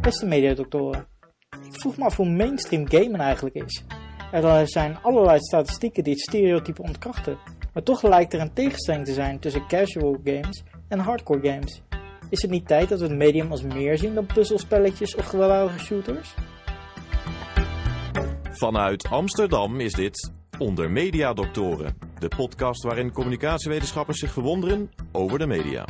Beste mediadoktoren, ik vroeg me af hoe mainstream gamen eigenlijk is. Er zijn allerlei statistieken die het stereotype ontkrachten, maar toch lijkt er een tegenstelling te zijn tussen casual games en hardcore games. Is het niet tijd dat we het medium als meer zien dan puzzelspelletjes of gewelddadige shooters? Vanuit Amsterdam is dit Onder Media Doctoren, de podcast waarin communicatiewetenschappers zich verwonderen over de media.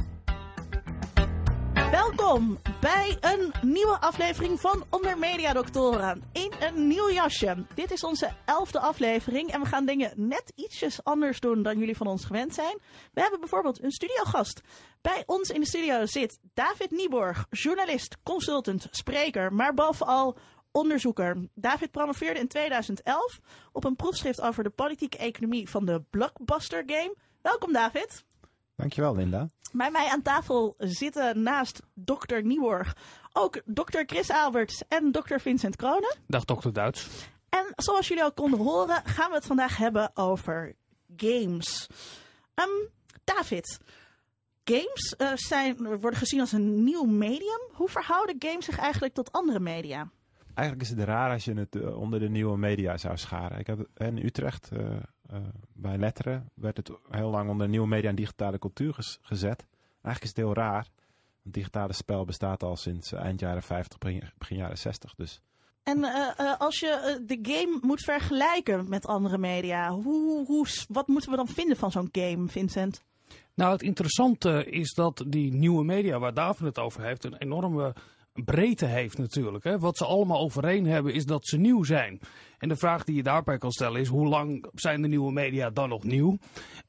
Welkom bij een nieuwe aflevering van Onder Media Doctoren in een nieuw jasje. Dit is onze elfde aflevering en we gaan dingen net ietsjes anders doen dan jullie van ons gewend zijn. We hebben bijvoorbeeld een studiogast. Bij ons in de studio zit David Nieborg, journalist, consultant, spreker, maar bovenal onderzoeker. David promoveerde in 2011 op een proefschrift over de politieke economie van de blockbuster game. Welkom David. Dankjewel Linda. Bij mij aan tafel zitten naast dokter Nieborg ook dokter Chris Alberts en dokter Vincent Kronen. Dag dokter Duits. En zoals jullie al konden horen gaan we het vandaag hebben over games. Um, David, games uh, zijn, worden gezien als een nieuw medium. Hoe verhouden games zich eigenlijk tot andere media? Eigenlijk is het raar als je het uh, onder de nieuwe media zou scharen. Ik heb in Utrecht uh, uh, bij Letteren werd het heel lang onder nieuwe media en digitale cultuur gezet. Eigenlijk is het heel raar. Het digitale spel bestaat al sinds eind jaren 50, begin jaren 60. Dus. En als je de game moet vergelijken met andere media, hoe, hoe, wat moeten we dan vinden van zo'n game, Vincent? Nou, het interessante is dat die nieuwe media waar David het over heeft, een enorme breedte heeft natuurlijk. Hè. Wat ze allemaal overeen hebben is dat ze nieuw zijn. En de vraag die je daarbij kan stellen is hoe lang zijn de nieuwe media dan nog nieuw?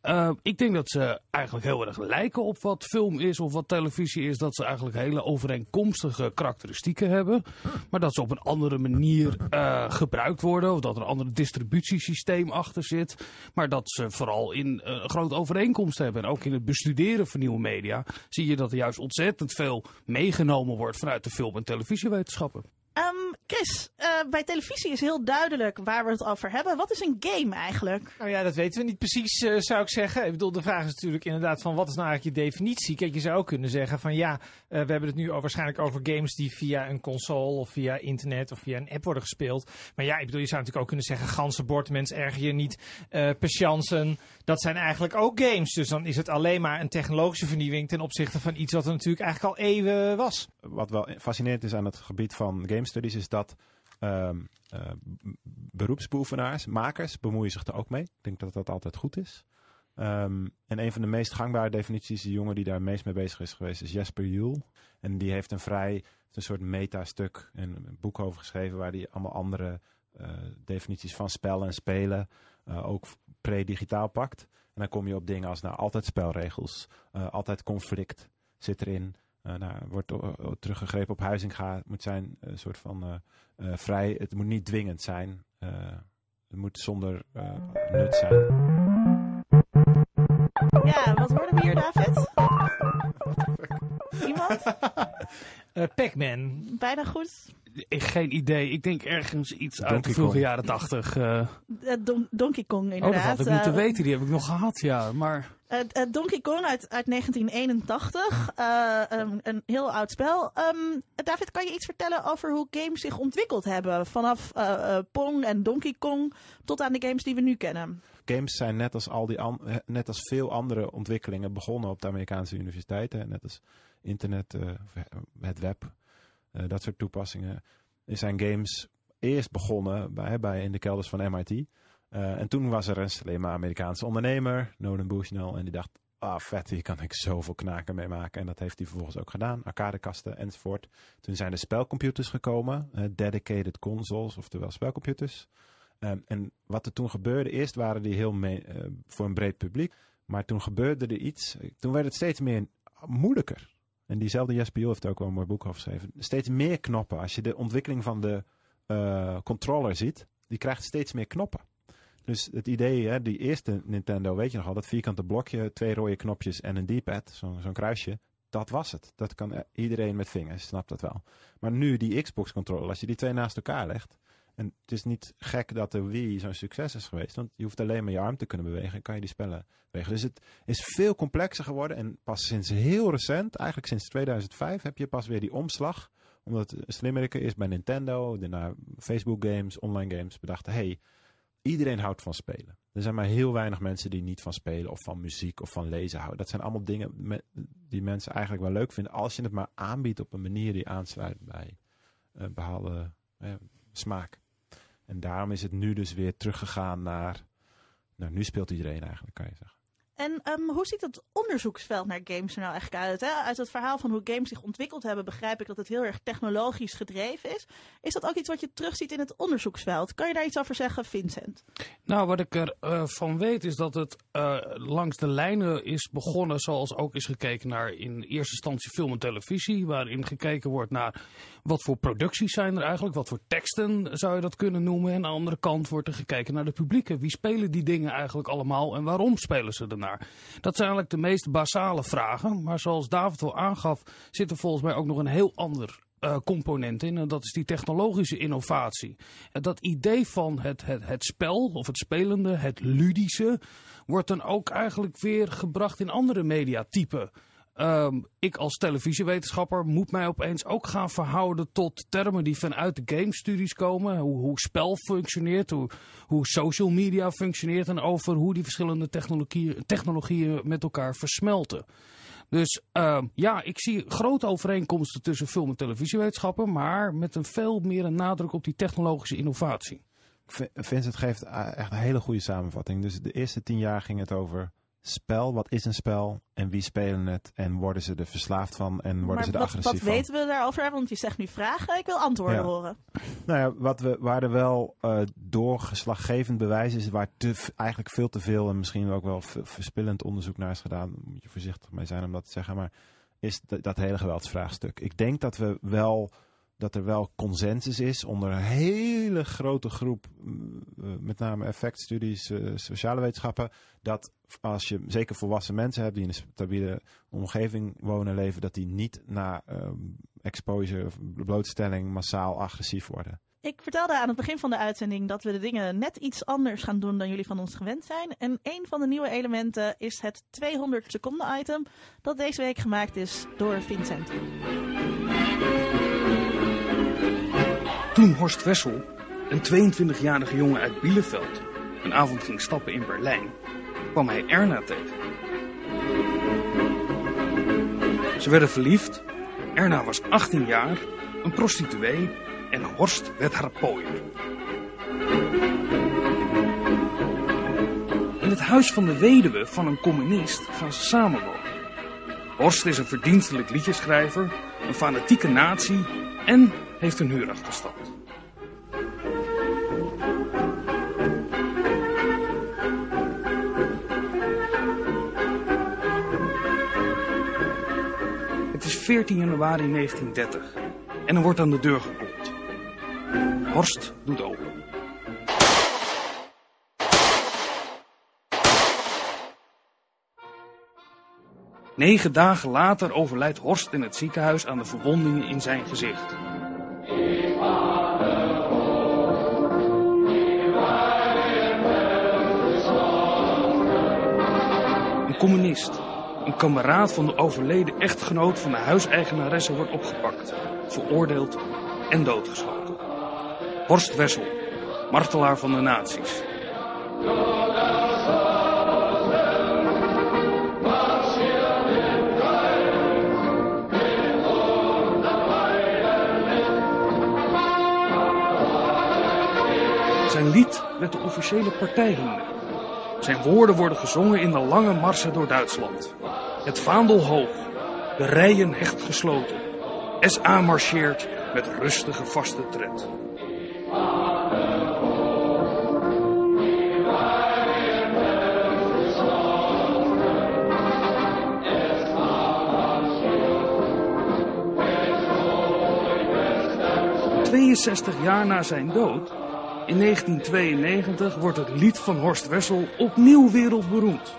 Uh, ik denk dat ze eigenlijk heel erg lijken op wat film is of wat televisie is. Dat ze eigenlijk hele overeenkomstige karakteristieken hebben. Maar dat ze op een andere manier uh, gebruikt worden. Of dat er een ander distributiesysteem achter zit. Maar dat ze vooral in uh, grote overeenkomst hebben. En ook in het bestuderen van nieuwe media zie je dat er juist ontzettend veel meegenomen wordt vanuit de film- en televisiewetenschappen. Um, Chris, uh, bij televisie is heel duidelijk waar we het over hebben. Wat is een game eigenlijk? Nou ja, dat weten we niet precies, uh, zou ik zeggen. Ik bedoel, de vraag is natuurlijk inderdaad van wat is nou eigenlijk je definitie? Kijk, je zou ook kunnen zeggen van ja, uh, we hebben het nu over, waarschijnlijk over games die via een console of via internet of via een app worden gespeeld. Maar ja, ik bedoel, je zou natuurlijk ook kunnen zeggen ganzenbord, mens erger je niet, patiënten. Dat zijn eigenlijk ook games. Dus dan is het alleen maar een technologische vernieuwing ten opzichte van iets wat er natuurlijk eigenlijk al eeuwen was. Wat wel fascinerend is aan het gebied van studies is dat um, uh, beroepsbeoefenaars, makers, bemoeien zich er ook mee. Ik denk dat dat altijd goed is. Um, en een van de meest gangbare definities, de jongen die daar meest mee bezig is geweest, is Jesper Juhl. En die heeft een vrij, een soort metastuk en een boek over geschreven waar hij allemaal andere uh, definities van spel en spelen uh, ook pre-digitaal pakt. En dan kom je op dingen als nou altijd spelregels, altijd conflict zit erin. Uh, nou, wordt teruggegrepen op Huizinga. Het moet zijn een uh, soort van vrij. Het moet niet dwingend zijn. het moet zonder nut zijn. Ja, wat worden we hier, David? Iemand? Pac-Man. Bijna goed. Geen idee. Ik denk ergens iets Donkey uit de vroege Kong. jaren tachtig. Uh... Don Donkey Kong, inderdaad. Oh, dat had ik moeten weten. Die heb ik nog gehad, ja. Maar... Uh, Donkey Kong uit, uit 1981. Uh, um, een heel oud spel. Um, David, kan je iets vertellen over hoe games zich ontwikkeld hebben? Vanaf Pong en Donkey Kong tot aan de games die we nu kennen. Games zijn net als, al die net als veel andere ontwikkelingen begonnen op de Amerikaanse universiteiten. Net als internet, het web. Uh, dat soort toepassingen. Zijn games eerst begonnen bij, bij in de kelders van MIT. Uh, en toen was er een slimme Amerikaanse ondernemer, Nolan Bushnell, en die dacht, ah vet, hier kan ik zoveel knaken mee maken. En dat heeft hij vervolgens ook gedaan, arcadekasten enzovoort. Toen zijn de spelcomputers gekomen, dedicated consoles, oftewel spelcomputers. Um, en wat er toen gebeurde, eerst waren die heel uh, voor een breed publiek. Maar toen gebeurde er iets, toen werd het steeds meer moeilijker. En diezelfde Jesper heeft ook wel een mooi boek over geschreven. Steeds meer knoppen. Als je de ontwikkeling van de uh, controller ziet, die krijgt steeds meer knoppen. Dus het idee, hè, die eerste Nintendo, weet je nog al, dat vierkante blokje, twee rode knopjes en een D-pad, zo'n zo kruisje. Dat was het. Dat kan iedereen met vingers, snapt dat wel. Maar nu die Xbox controller, als je die twee naast elkaar legt, en het is niet gek dat de Wii zo'n succes is geweest. Want je hoeft alleen maar je arm te kunnen bewegen en kan je die spellen bewegen. Dus het is veel complexer geworden. En pas sinds heel recent, eigenlijk sinds 2005, heb je pas weer die omslag omdat het slimmeriker is bij Nintendo, daarna Facebook games, online games, bedachten, hey, iedereen houdt van spelen. Er zijn maar heel weinig mensen die niet van spelen of van muziek of van lezen houden. Dat zijn allemaal dingen die mensen eigenlijk wel leuk vinden als je het maar aanbiedt op een manier die aansluit bij eh behaalde eh, smaak. En daarom is het nu dus weer teruggegaan naar, nou nu speelt iedereen eigenlijk, kan je zeggen. En ehm, hoe ziet het onderzoeksveld naar games er nou eigenlijk uit? Hè? Uit het verhaal van hoe games zich ontwikkeld hebben, begrijp ik dat het heel erg technologisch gedreven is. Is dat ook iets wat je terugziet in het onderzoeksveld? Kan je daar iets over zeggen, Vincent? Nou, wat ik ervan van weet is dat het eh, langs de lijnen is begonnen, zoals ook is gekeken naar in eerste instantie film en televisie, waarin gekeken wordt naar wat voor producties zijn er eigenlijk, wat voor teksten zou je dat kunnen noemen. En aan de andere kant wordt er gekeken naar de publieken. Wie spelen die dingen eigenlijk allemaal en waarom spelen ze ernaar? Dat zijn eigenlijk de meest basale vragen, maar zoals David al aangaf, zit er volgens mij ook nog een heel ander eh, component in. En dat is die technologische innovatie. En dat idee van het, het, het spel, of het spelende, het ludische, wordt dan ook eigenlijk weer gebracht in andere mediatypen. Ehm, ik als televisiewetenschapper moet mij opeens ook gaan verhouden tot termen die vanuit de game-studies komen. Hoe, hoe spel functioneert, hoe, hoe social media functioneert en over hoe die verschillende technologieën, technologieën met elkaar versmelten. Dus ehm, ja, ik zie grote overeenkomsten tussen film- en televisiewetenschappen, maar met een veel meer een nadruk op die technologische innovatie. Vincent geeft eh, echt een hele goede samenvatting. Dus de eerste tien jaar ging het over spel. Wat is een spel? En wie spelen het? En worden ze er verslaafd van? En worden maar ze er wat, agressief wat van? weten we daarover? Want je zegt nu vragen, ik wil antwoorden Ja. horen. Nou ja, wat we, waar er wel eh, doorgeslaggevend bewijs is, waar te, eigenlijk veel te veel en misschien ook wel verspillend onderzoek naar is gedaan, daar moet je voorzichtig mee zijn om dat te zeggen, maar is dat, dat hele geweldsvraagstuk. Ik denk dat we wel dat er wel consensus is onder een hele grote groep, eh, met name effectstudies, eh, sociale wetenschappen, dat als je zeker volwassen mensen hebt die in een stabiele omgeving wonen en leven, dat die niet na ehm, exposure of blootstelling massaal agressief worden. Ik vertelde aan het begin van de uitzending dat we de dingen net iets anders gaan doen dan jullie van ons gewend zijn. En een van de nieuwe elementen is het 200 seconden item dat deze week gemaakt is door Vincent. Toen Horst Wessel, een 22-jarige jongen uit Bielefeld, een avond ging stappen in Berlijn, kwam hij Erna tegen. Ze werden verliefd. Erna was 18 jaar, een prostituee en Horst werd haar pooier. In het huis van de weduwe van een communist gaan ze samenwonen. Horst is een verdienstelijk liedjeschrijver, een fanatieke nazi en heeft een huurachterstand. Het is 14 januari 1930 en er wordt aan de deur geklopt. Horst doet open. Negen dagen later overlijdt Horst in het ziekenhuis aan de verwondingen in zijn gezicht. Communist, een kameraad van de overleden echtgenoot van de huiseigenaresse wordt opgepakt, veroordeeld en doodgeschoten. Horst Wessel, martelaar van de nazi's. Zijn lied werd de officiële partijhymne. Zijn woorden worden gezongen in de lange marsen door Duitsland. Het vaandel hoog, de rijen hecht gesloten. SA marcheert met rustige vaste tred. ...62 jaar na zijn dood in 1992 wordt het lied van Horst Wessel opnieuw wereldberoemd.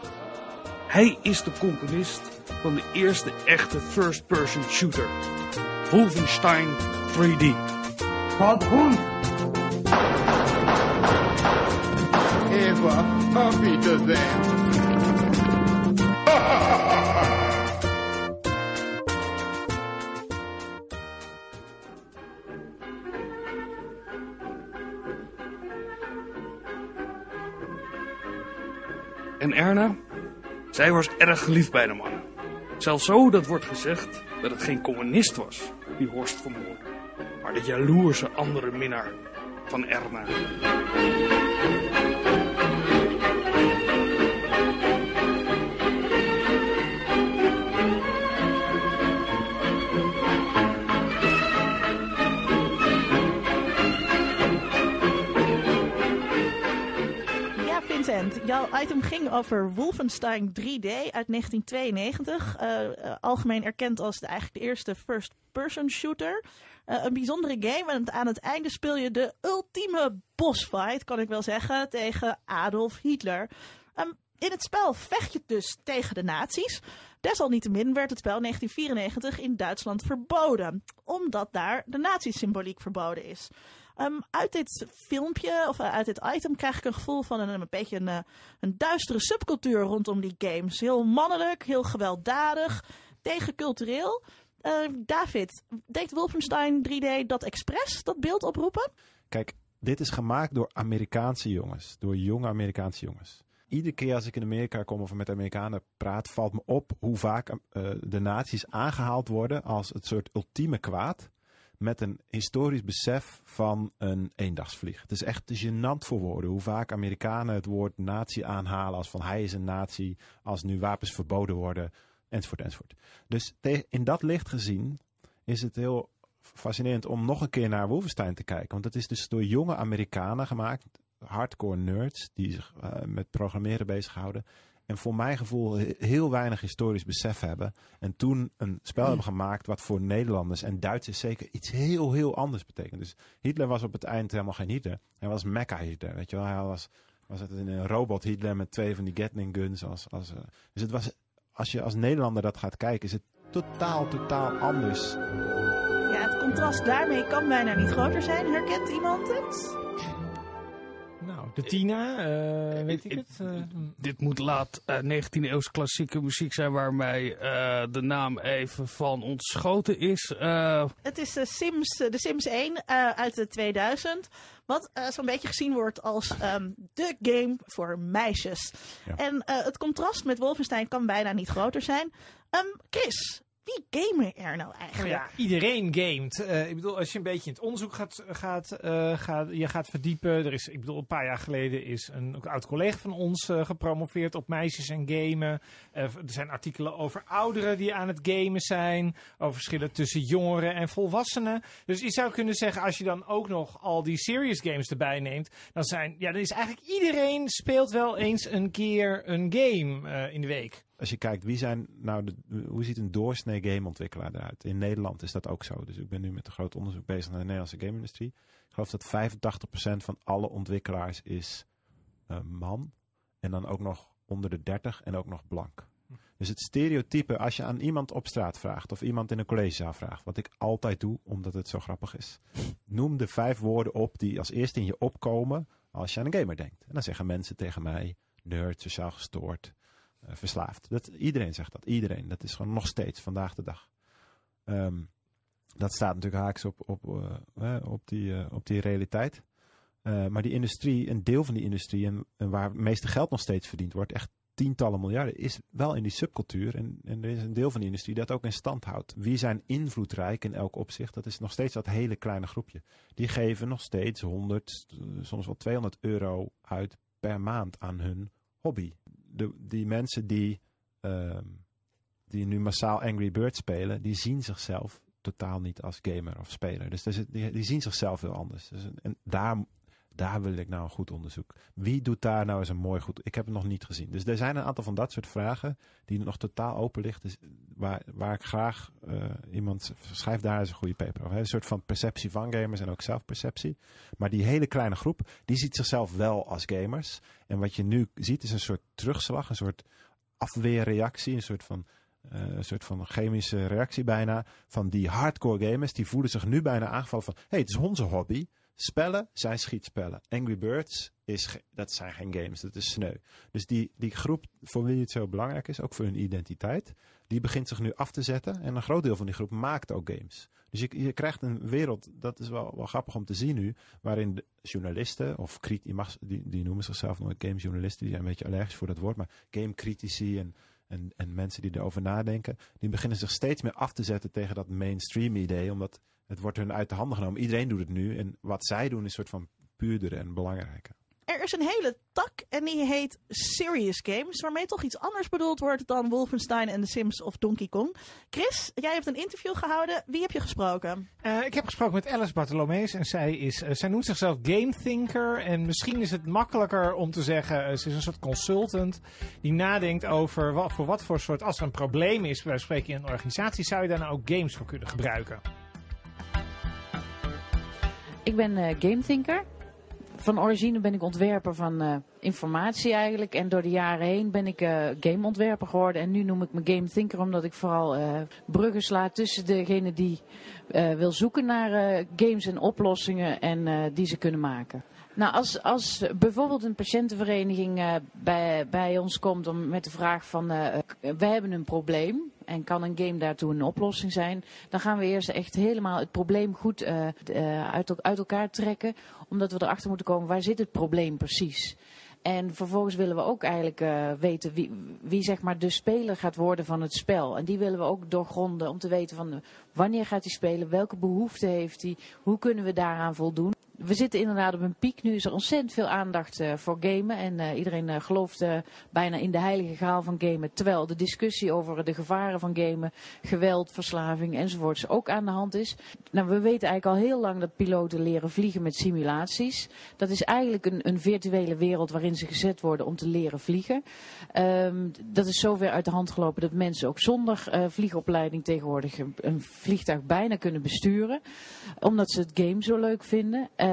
Hij is de componist van de eerste echte first-person shooter. Wolfenstein 3D. Eva, happy to them. Erna, zij was erg geliefd bij de mannen. Zelfs zo dat wordt gezegd dat het geen communist was die Horst vermoordde, maar de jaloerse andere minnaar van Erna. Jouw item ging over Wolfenstein 3D uit 1992. eh, eh, algemeen erkend als de, eigenlijk de eerste first-person shooter. Eh, een bijzondere game en aan het einde speel je de ultieme bossfight, kan ik wel zeggen, tegen Adolf Hitler. Ehm, in het spel vecht je dus tegen de nazi's. Desalniettemin werd het spel in 1994 in Duitsland verboden, omdat daar de nazi-symboliek verboden is. Ehm, uit dit filmpje, of eh, uit dit item, krijg ik een gevoel van een, een beetje een, eh, een duistere subcultuur rondom die games. Heel mannelijk, heel gewelddadig, tegencultureel. Eh, David, deed Wolfenstein 3D dat expres, dat beeld oproepen? Kijk, dit is gemaakt door Amerikaanse jongens. Door jonge Amerikaanse jongens. Iedere keer als ik in Amerika kom of met Amerikanen praat, valt me op hoe vaak eh, de nazi's aangehaald worden als het soort ultieme kwaad. Met een historisch besef van een eendagsvlieg. Het is echt gênant voor woorden hoe vaak Amerikanen het woord nazi aanhalen als van hij is een nazi, als nu wapens verboden worden, enzovoort, enzovoort. Dus in dat licht gezien is het heel fascinerend om nog een keer naar Wolfenstein te kijken. Want het is dus door jonge Amerikanen gemaakt, hardcore nerds, die zich eh, met programmeren bezighouden. En voor mijn gevoel he- heel weinig historisch besef hebben. En toen een spel hebben gemaakt wat voor Nederlanders en Duitsers zeker iets heel, heel anders betekent. Dus Hitler was op het eind helemaal geen Hitler. Hij was Mecca Hitler, weet je wel. Hij was, was het een robot Hitler met twee van die Gatling guns. Als, als, eh, dus het was, als je als Nederlander dat gaat kijken, is het totaal, totaal anders. Ja, het contrast daarmee kan bijna niet groter zijn. Herkent iemand het? De Tina, eh, weet ik het? eh, Dit moet laat eh 19e eeuwse klassieke muziek zijn waar mij eh, de naam even van ontschoten is. Eh, Het is de Sims, eh, de Sims 1 eh, uit de 2000. Wat eh, zo'n beetje gezien wordt als ehm, de game voor meisjes. Ja. En eh, het contrast met Wolfenstein kan bijna niet groter zijn. Ehm, Chris, wie gamen er nou eigenlijk? ja, iedereen gamet. Eh, ik bedoel, als je een beetje in het onderzoek gaat, gaat, eh, gaat, je gaat verdiepen. Er is, ik bedoel, een paar jaar geleden is een oud collega van ons eh, gepromoveerd op meisjes en gamen. Er zijn artikelen over ouderen die aan het gamen zijn. Over verschillen tussen jongeren en volwassenen. Dus je zou kunnen zeggen, als je dan ook nog al die serious games erbij neemt. Dan, zijn, ja, dan is eigenlijk iedereen speelt wel eens een keer een game in de week. Als je kijkt, wie zijn nou de, hoe ziet een doorsnee gameontwikkelaar eruit? In Nederland is dat ook zo. Dus ik ben nu met een groot onderzoek bezig naar de Nederlandse game-industrie. Ik geloof dat 85% van alle ontwikkelaars is eh, man. En dan ook nog onder de 30 en ook nog blank. Dus het stereotype, als je aan iemand op straat vraagt of iemand in een collegezaal vraagt, wat ik altijd doe omdat het zo grappig is. Noem de vijf woorden op die als eerste in je opkomen als je aan een gamer denkt. En dan zeggen mensen tegen mij, nerd, sociaal gestoord, verslaafd. Dat, iedereen zegt dat, iedereen. Dat is gewoon nog steeds vandaag de dag. Ehm, dat staat natuurlijk haaks op, op, eh, eh, op, die, eh, op die realiteit. Eh, maar die industrie, een deel van die industrie en, waar het meeste geld nog steeds verdiend wordt, echt tientallen miljarden, is wel in die subcultuur. En, en er is een deel van die industrie dat ook in stand houdt. Wie zijn invloedrijk in elk opzicht? Dat is nog steeds dat hele kleine groepje. Die geven nog steeds 100, eh, soms wel 200 euro uit per maand aan hun hobby. De, die mensen die, ehm, die nu massaal Angry Birds spelen, die zien zichzelf totaal niet als gamer of speler. Dus die, die zien zichzelf heel anders. Dus, en daar, daar wil ik nou een goed onderzoek. Wie doet daar nou eens een mooi goed... Ik heb het nog niet gezien. Dus er zijn een aantal van dat soort vragen die nog totaal open ligt. Dus waar, waar ik graag eh, iemand... Schrijf daar eens een goede paper over. Een soort van perceptie van gamers en ook zelfperceptie. Maar die hele kleine groep, die ziet zichzelf wel als gamers. En wat je nu ziet is een soort terugslag, een soort afweerreactie, een soort van, eh, een soort van chemische reactie bijna van die hardcore gamers. Die voelen zich nu bijna aangevallen van, hey, het is onze hobby. Spellen zijn schietspellen. Angry Birds, is dat zijn geen games, dat is sneu. Dus die, die groep voor wie het zo belangrijk is, ook voor hun identiteit, die begint zich nu af te zetten. En een groot deel van die groep maakt ook games. Dus je, je krijgt een wereld, dat is wel, wel grappig om te zien nu, waarin journalisten, of je mag, die, die noemen zichzelf nooit gamejournalisten, die zijn een beetje allergisch voor dat woord, maar gamecritici en, en, en mensen die erover nadenken, die beginnen zich steeds meer af te zetten tegen dat mainstream idee, omdat het wordt hun uit de handen genomen. Iedereen doet het nu en wat zij doen is een soort van puurder en belangrijker. Er is een hele tak en die heet Serious Games, waarmee toch iets anders bedoeld wordt dan Wolfenstein en The Sims of Donkey Kong. Chris, jij hebt een interview gehouden. Wie heb je gesproken? Eh, ik heb gesproken met Alice Bartolomees en zij, is, eh, zij noemt zichzelf game thinker. En misschien is het makkelijker om te zeggen, eh, ze is een soort consultant die nadenkt over wat, voor wat voor soort, als er een probleem is, wij spreken in een organisatie, zou je daar nou ook games voor kunnen gebruiken? Ik ben eh gamethinker. Van origine ben ik ontwerper van eh, informatie eigenlijk. En door de jaren heen ben ik eh, gameontwerper geworden. En nu noem ik me gamethinker omdat ik vooral bruggen sla tussen degene die wil zoeken naar games en oplossingen en die ze kunnen maken. Nou, als, als bijvoorbeeld een patiëntenvereniging bij, bij ons komt om, met de vraag van we hebben een probleem en kan een game daartoe een oplossing zijn, dan gaan we eerst echt helemaal het probleem goed eh, eh, uit, uit elkaar trekken, omdat we erachter moeten komen waar zit het probleem precies. En vervolgens willen we ook eigenlijk eh, weten wie, wie zeg maar de speler gaat worden van het spel. En die willen we ook doorgronden om te weten van wanneer gaat hij spelen, welke behoeften heeft hij, hoe kunnen we daaraan voldoen. We zitten inderdaad op een piek. Nu is er ontzettend veel aandacht eh, voor gamen. En eh, iedereen eh, gelooft bijna in de heilige graal van gamen. Terwijl de discussie over de gevaren van gamen, geweld, verslaving enzovoorts ook aan de hand is. Nou, we weten eigenlijk al heel lang dat piloten leren vliegen met simulaties. Dat is eigenlijk een, een virtuele wereld waarin ze gezet worden om te leren vliegen. Ehm, dat is zover uit de hand gelopen dat mensen ook zonder vliegopleiding tegenwoordig een, vliegtuig bijna kunnen besturen. Omdat ze het game zo leuk vinden. Eh,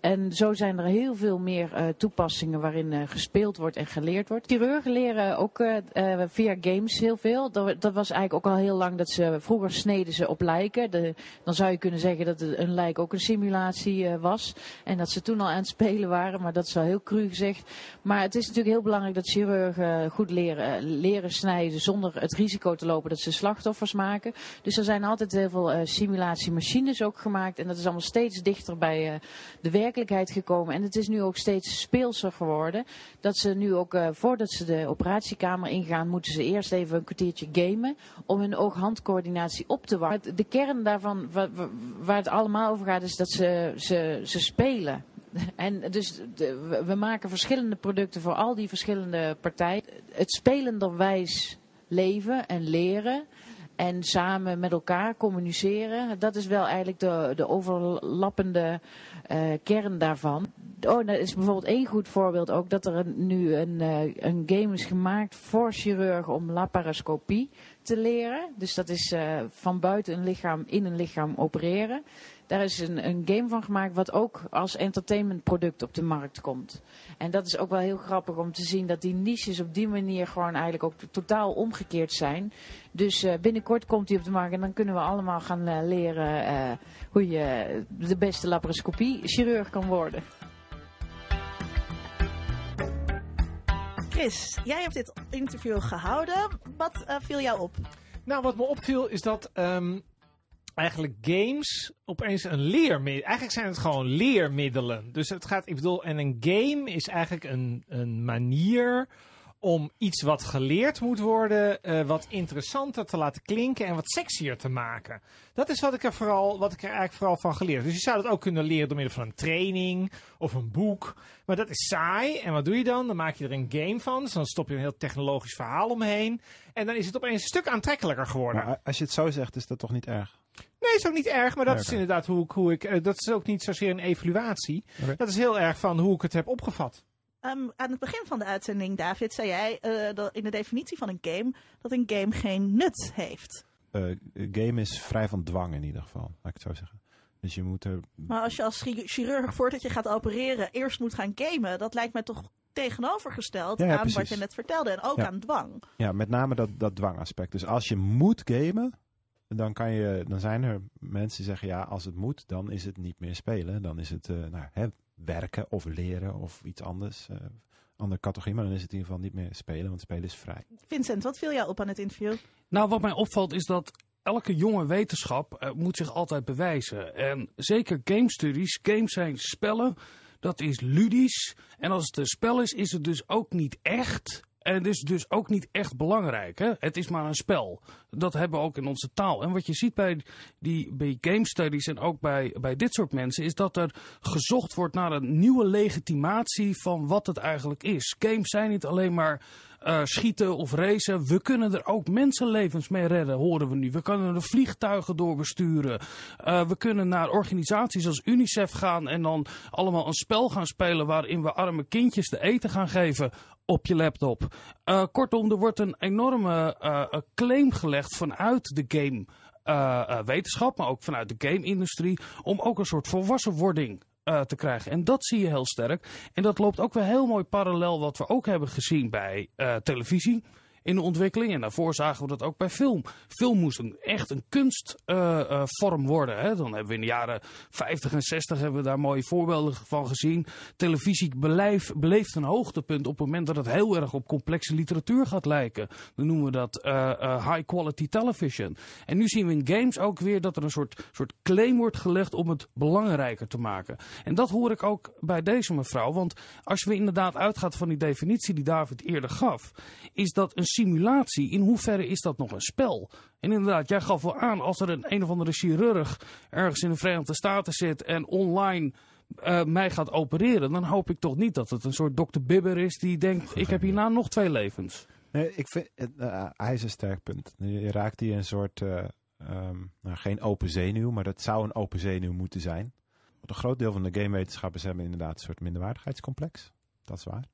en zo zijn er heel veel meer eh, toepassingen waarin eh, gespeeld wordt en geleerd wordt. Chirurgen leren ook eh, eh, via games heel veel. Dat, dat was eigenlijk ook al heel lang dat ze vroeger sneden ze op lijken. De, dan zou je kunnen zeggen dat een lijk ook een simulatie eh, was. En dat ze toen al aan het spelen waren, maar dat is wel heel cru gezegd. Maar het is natuurlijk heel belangrijk dat chirurgen goed leren, eh, leren snijden zonder het risico te lopen dat ze slachtoffers maken. Dus er zijn altijd heel veel eh, simulatiemachines ook gemaakt. En dat is allemaal steeds dichter bij eh, de werkelijkheid gekomen. En het is nu ook steeds speelser geworden. Dat ze nu ook, eh, voordat ze de operatiekamer ingaan, moeten ze eerst even een kwartiertje gamen. Om hun oog-handcoördinatie op te warmen. De kern daarvan, wa- wa- waar het allemaal over gaat, is dat ze, ze, ze spelen. En dus we maken verschillende producten voor al die verschillende partijen. Het spelenderwijs leven en leren en samen met elkaar communiceren, dat is wel eigenlijk de, de overlappende eh, kern daarvan. Oh, dat is bijvoorbeeld één goed voorbeeld ook dat er nu een, eh, een game is gemaakt voor chirurgen om laparoscopie te leren. Dus dat is eh, van buiten een lichaam in een lichaam opereren. Daar is een, een game van gemaakt wat ook als entertainmentproduct op de markt komt. En dat is ook wel heel grappig om te zien dat die niches op die manier gewoon eigenlijk ook totaal omgekeerd zijn. Dus eh, binnenkort komt die op de markt en dan kunnen we allemaal gaan leren hoe je de beste laparoscopie chirurg kan worden. Chris, jij hebt dit interview gehouden. Wat eh, viel jou op? Nou, wat me opviel is dat ehm, eigenlijk games opeens een leermiddel... Eigenlijk zijn het gewoon leermiddelen. Dus het gaat, ik bedoel, en een game is eigenlijk een, een manier om iets wat geleerd moet worden, eh, wat interessanter te laten klinken en wat sexier te maken. Dat is wat ik er vooral, wat ik er eigenlijk vooral van geleerd. Dus je zou dat ook kunnen leren door middel van een training of een boek. Maar dat is saai. En wat doe je dan? Dan maak je er een game van. Dus dan stop je een heel technologisch verhaal omheen. En dan is het opeens een stuk aantrekkelijker geworden. Maar als je het zo zegt, is dat toch niet erg? Nee, is ook niet erg, maar dat is inderdaad hoe ik, hoe ik eh, dat is ook niet zozeer een evaluatie. Dat is heel erg van hoe ik het heb opgevat. Ehm, aan het begin van de uitzending, David, zei jij eh, dat in de definitie van een game dat een game geen nut heeft. Eh, game is vrij van dwang in ieder geval, laat ik het zo zeggen. Dus je moet er... Maar als je als chi- chirurg voordat je gaat opereren eerst moet gaan gamen, dat lijkt mij toch tegenovergesteld Ja, ja, aan wat je net vertelde. En ook Ja. aan dwang. Ja, met name dat, dat dwangaspect. Dus als je moet gamen, dan, kan je, dan zijn er mensen die zeggen, ja, als het moet, dan is het niet meer spelen. Dan is het eh, nou, hè, werken of leren of iets anders. eh andere categorie, maar dan is het in ieder geval niet meer spelen, want spelen is vrij. Vincent, wat viel jou op aan het interview? Nou, wat mij opvalt is dat elke jonge wetenschap eh, moet zich altijd bewijzen. En zeker game studies, games zijn spellen, dat is ludisch. En als het een spel is, is het dus ook niet echt. En het is dus ook niet echt belangrijk. Hè? Het is maar een spel. Dat hebben we ook in onze taal. En wat je ziet bij, die, bij game studies en ook bij, bij dit soort mensen... is dat er gezocht wordt naar een nieuwe legitimatie van wat het eigenlijk is. Games zijn niet alleen maar eh, schieten of racen. We kunnen er ook mensenlevens mee redden, horen we nu. We kunnen er vliegtuigen door besturen. Eh, we kunnen naar organisaties als UNICEF gaan en dan allemaal een spel gaan spelen waarin we arme kindjes de eten gaan geven op je laptop. Eh, kortom, er wordt een enorme eh, claim gelegd vanuit de game. eh, wetenschap, maar ook vanuit de game-industrie, om ook een soort volwassenwording te krijgen. En dat zie je heel sterk. En dat loopt ook weer heel mooi parallel wat we ook hebben gezien bij televisie in de ontwikkeling. En daarvoor zagen we dat ook bij film. Film moest een, echt een kunstvorm worden. Hè? Dan hebben we in de jaren 50 en 60 hebben we daar mooie voorbeelden van gezien. Televisie beleef, beleeft een hoogtepunt op het moment dat het heel erg op complexe literatuur gaat lijken. Dan noemen we dat eh, eh, high quality television. En nu zien we in games ook weer dat er een soort, soort claim wordt gelegd om het belangrijker te maken. En dat hoor ik ook bij deze mevrouw. Want als we inderdaad uitgaat van die definitie die David eerder gaf, is dat een simulatie. In hoeverre is dat nog een spel? En inderdaad, jij gaf wel aan als er een een of andere chirurg ergens in de Verenigde Staten zit en online eh, mij gaat opereren, dan hoop ik toch niet dat het een soort dokter Bibber is die denkt: ik heb hierna nog twee levens. Nee, ik vind, eh, hij is een sterk punt. Je raakt hier een soort, eh, ehm, nou, geen open zenuw, maar dat zou een open zenuw moeten zijn. Want een groot deel van de gamewetenschappers hebben inderdaad een soort minderwaardigheidscomplex. Dat is waar.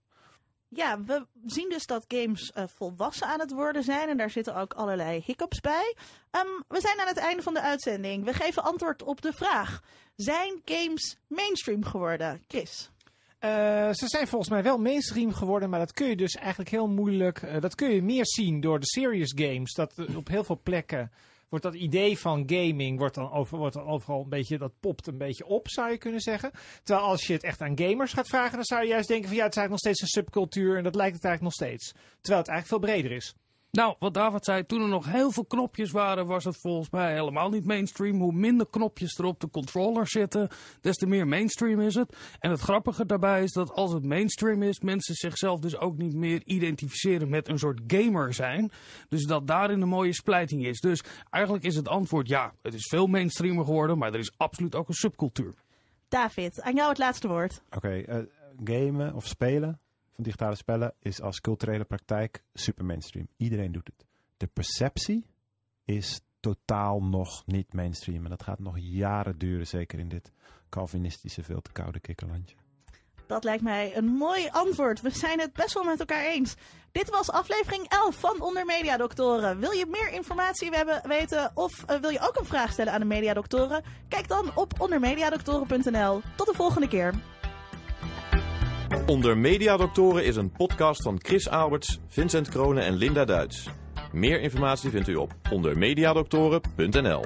Ja, we zien dus dat games eh, volwassen aan het worden zijn. En daar zitten ook allerlei hiccups bij. Ehm, we zijn aan het einde van de uitzending. We geven antwoord op de vraag. Zijn games mainstream geworden? Chris? Eh, ze zijn volgens mij wel mainstream geworden, maar dat kun je dus eigenlijk heel moeilijk. eh, dat kun je meer zien door de serious games. Dat op heel veel plekken wordt dat idee van gaming wordt dan, over, wordt dan overal een beetje, dat popt een beetje op, zou je kunnen zeggen. Terwijl als je het echt aan gamers gaat vragen, dan zou je juist denken van ja, het is eigenlijk nog steeds een subcultuur en dat lijkt het eigenlijk nog steeds. Terwijl het eigenlijk veel breder is. Nou, wat David zei, toen er nog heel veel knopjes waren, was het volgens mij helemaal niet mainstream. Hoe minder knopjes er op de controller zitten, des te meer mainstream is het. En het grappige daarbij is dat als het mainstream is, mensen zichzelf dus ook niet meer identificeren met een soort gamer zijn. Dus dat daarin een mooie splijting is. Dus eigenlijk is het antwoord ja, het is veel mainstreamer geworden, maar er is absoluut ook een subcultuur. David, aan jou het laatste woord. Oké, eh, gamen of spelen van digitale spellen is als culturele praktijk super mainstream. Iedereen doet het. De perceptie is totaal nog niet mainstream. En dat gaat nog jaren duren, zeker in dit Calvinistische veel te koude kikkerlandje. Dat lijkt mij een mooi antwoord. We zijn het best wel met elkaar eens. Dit was aflevering 11 van Onder Media Doctoren. Wil je meer informatie weten of eh, wil je ook een vraag stellen aan de Mediadoktoren? Kijk dan op ondermediadoktoren.nl. Tot de volgende keer. Onder Mediadoktoren is een podcast van Chris Alberts, Vincent Kronen en Linda Duits. Meer informatie vindt u op ondermediadoktoren.nl.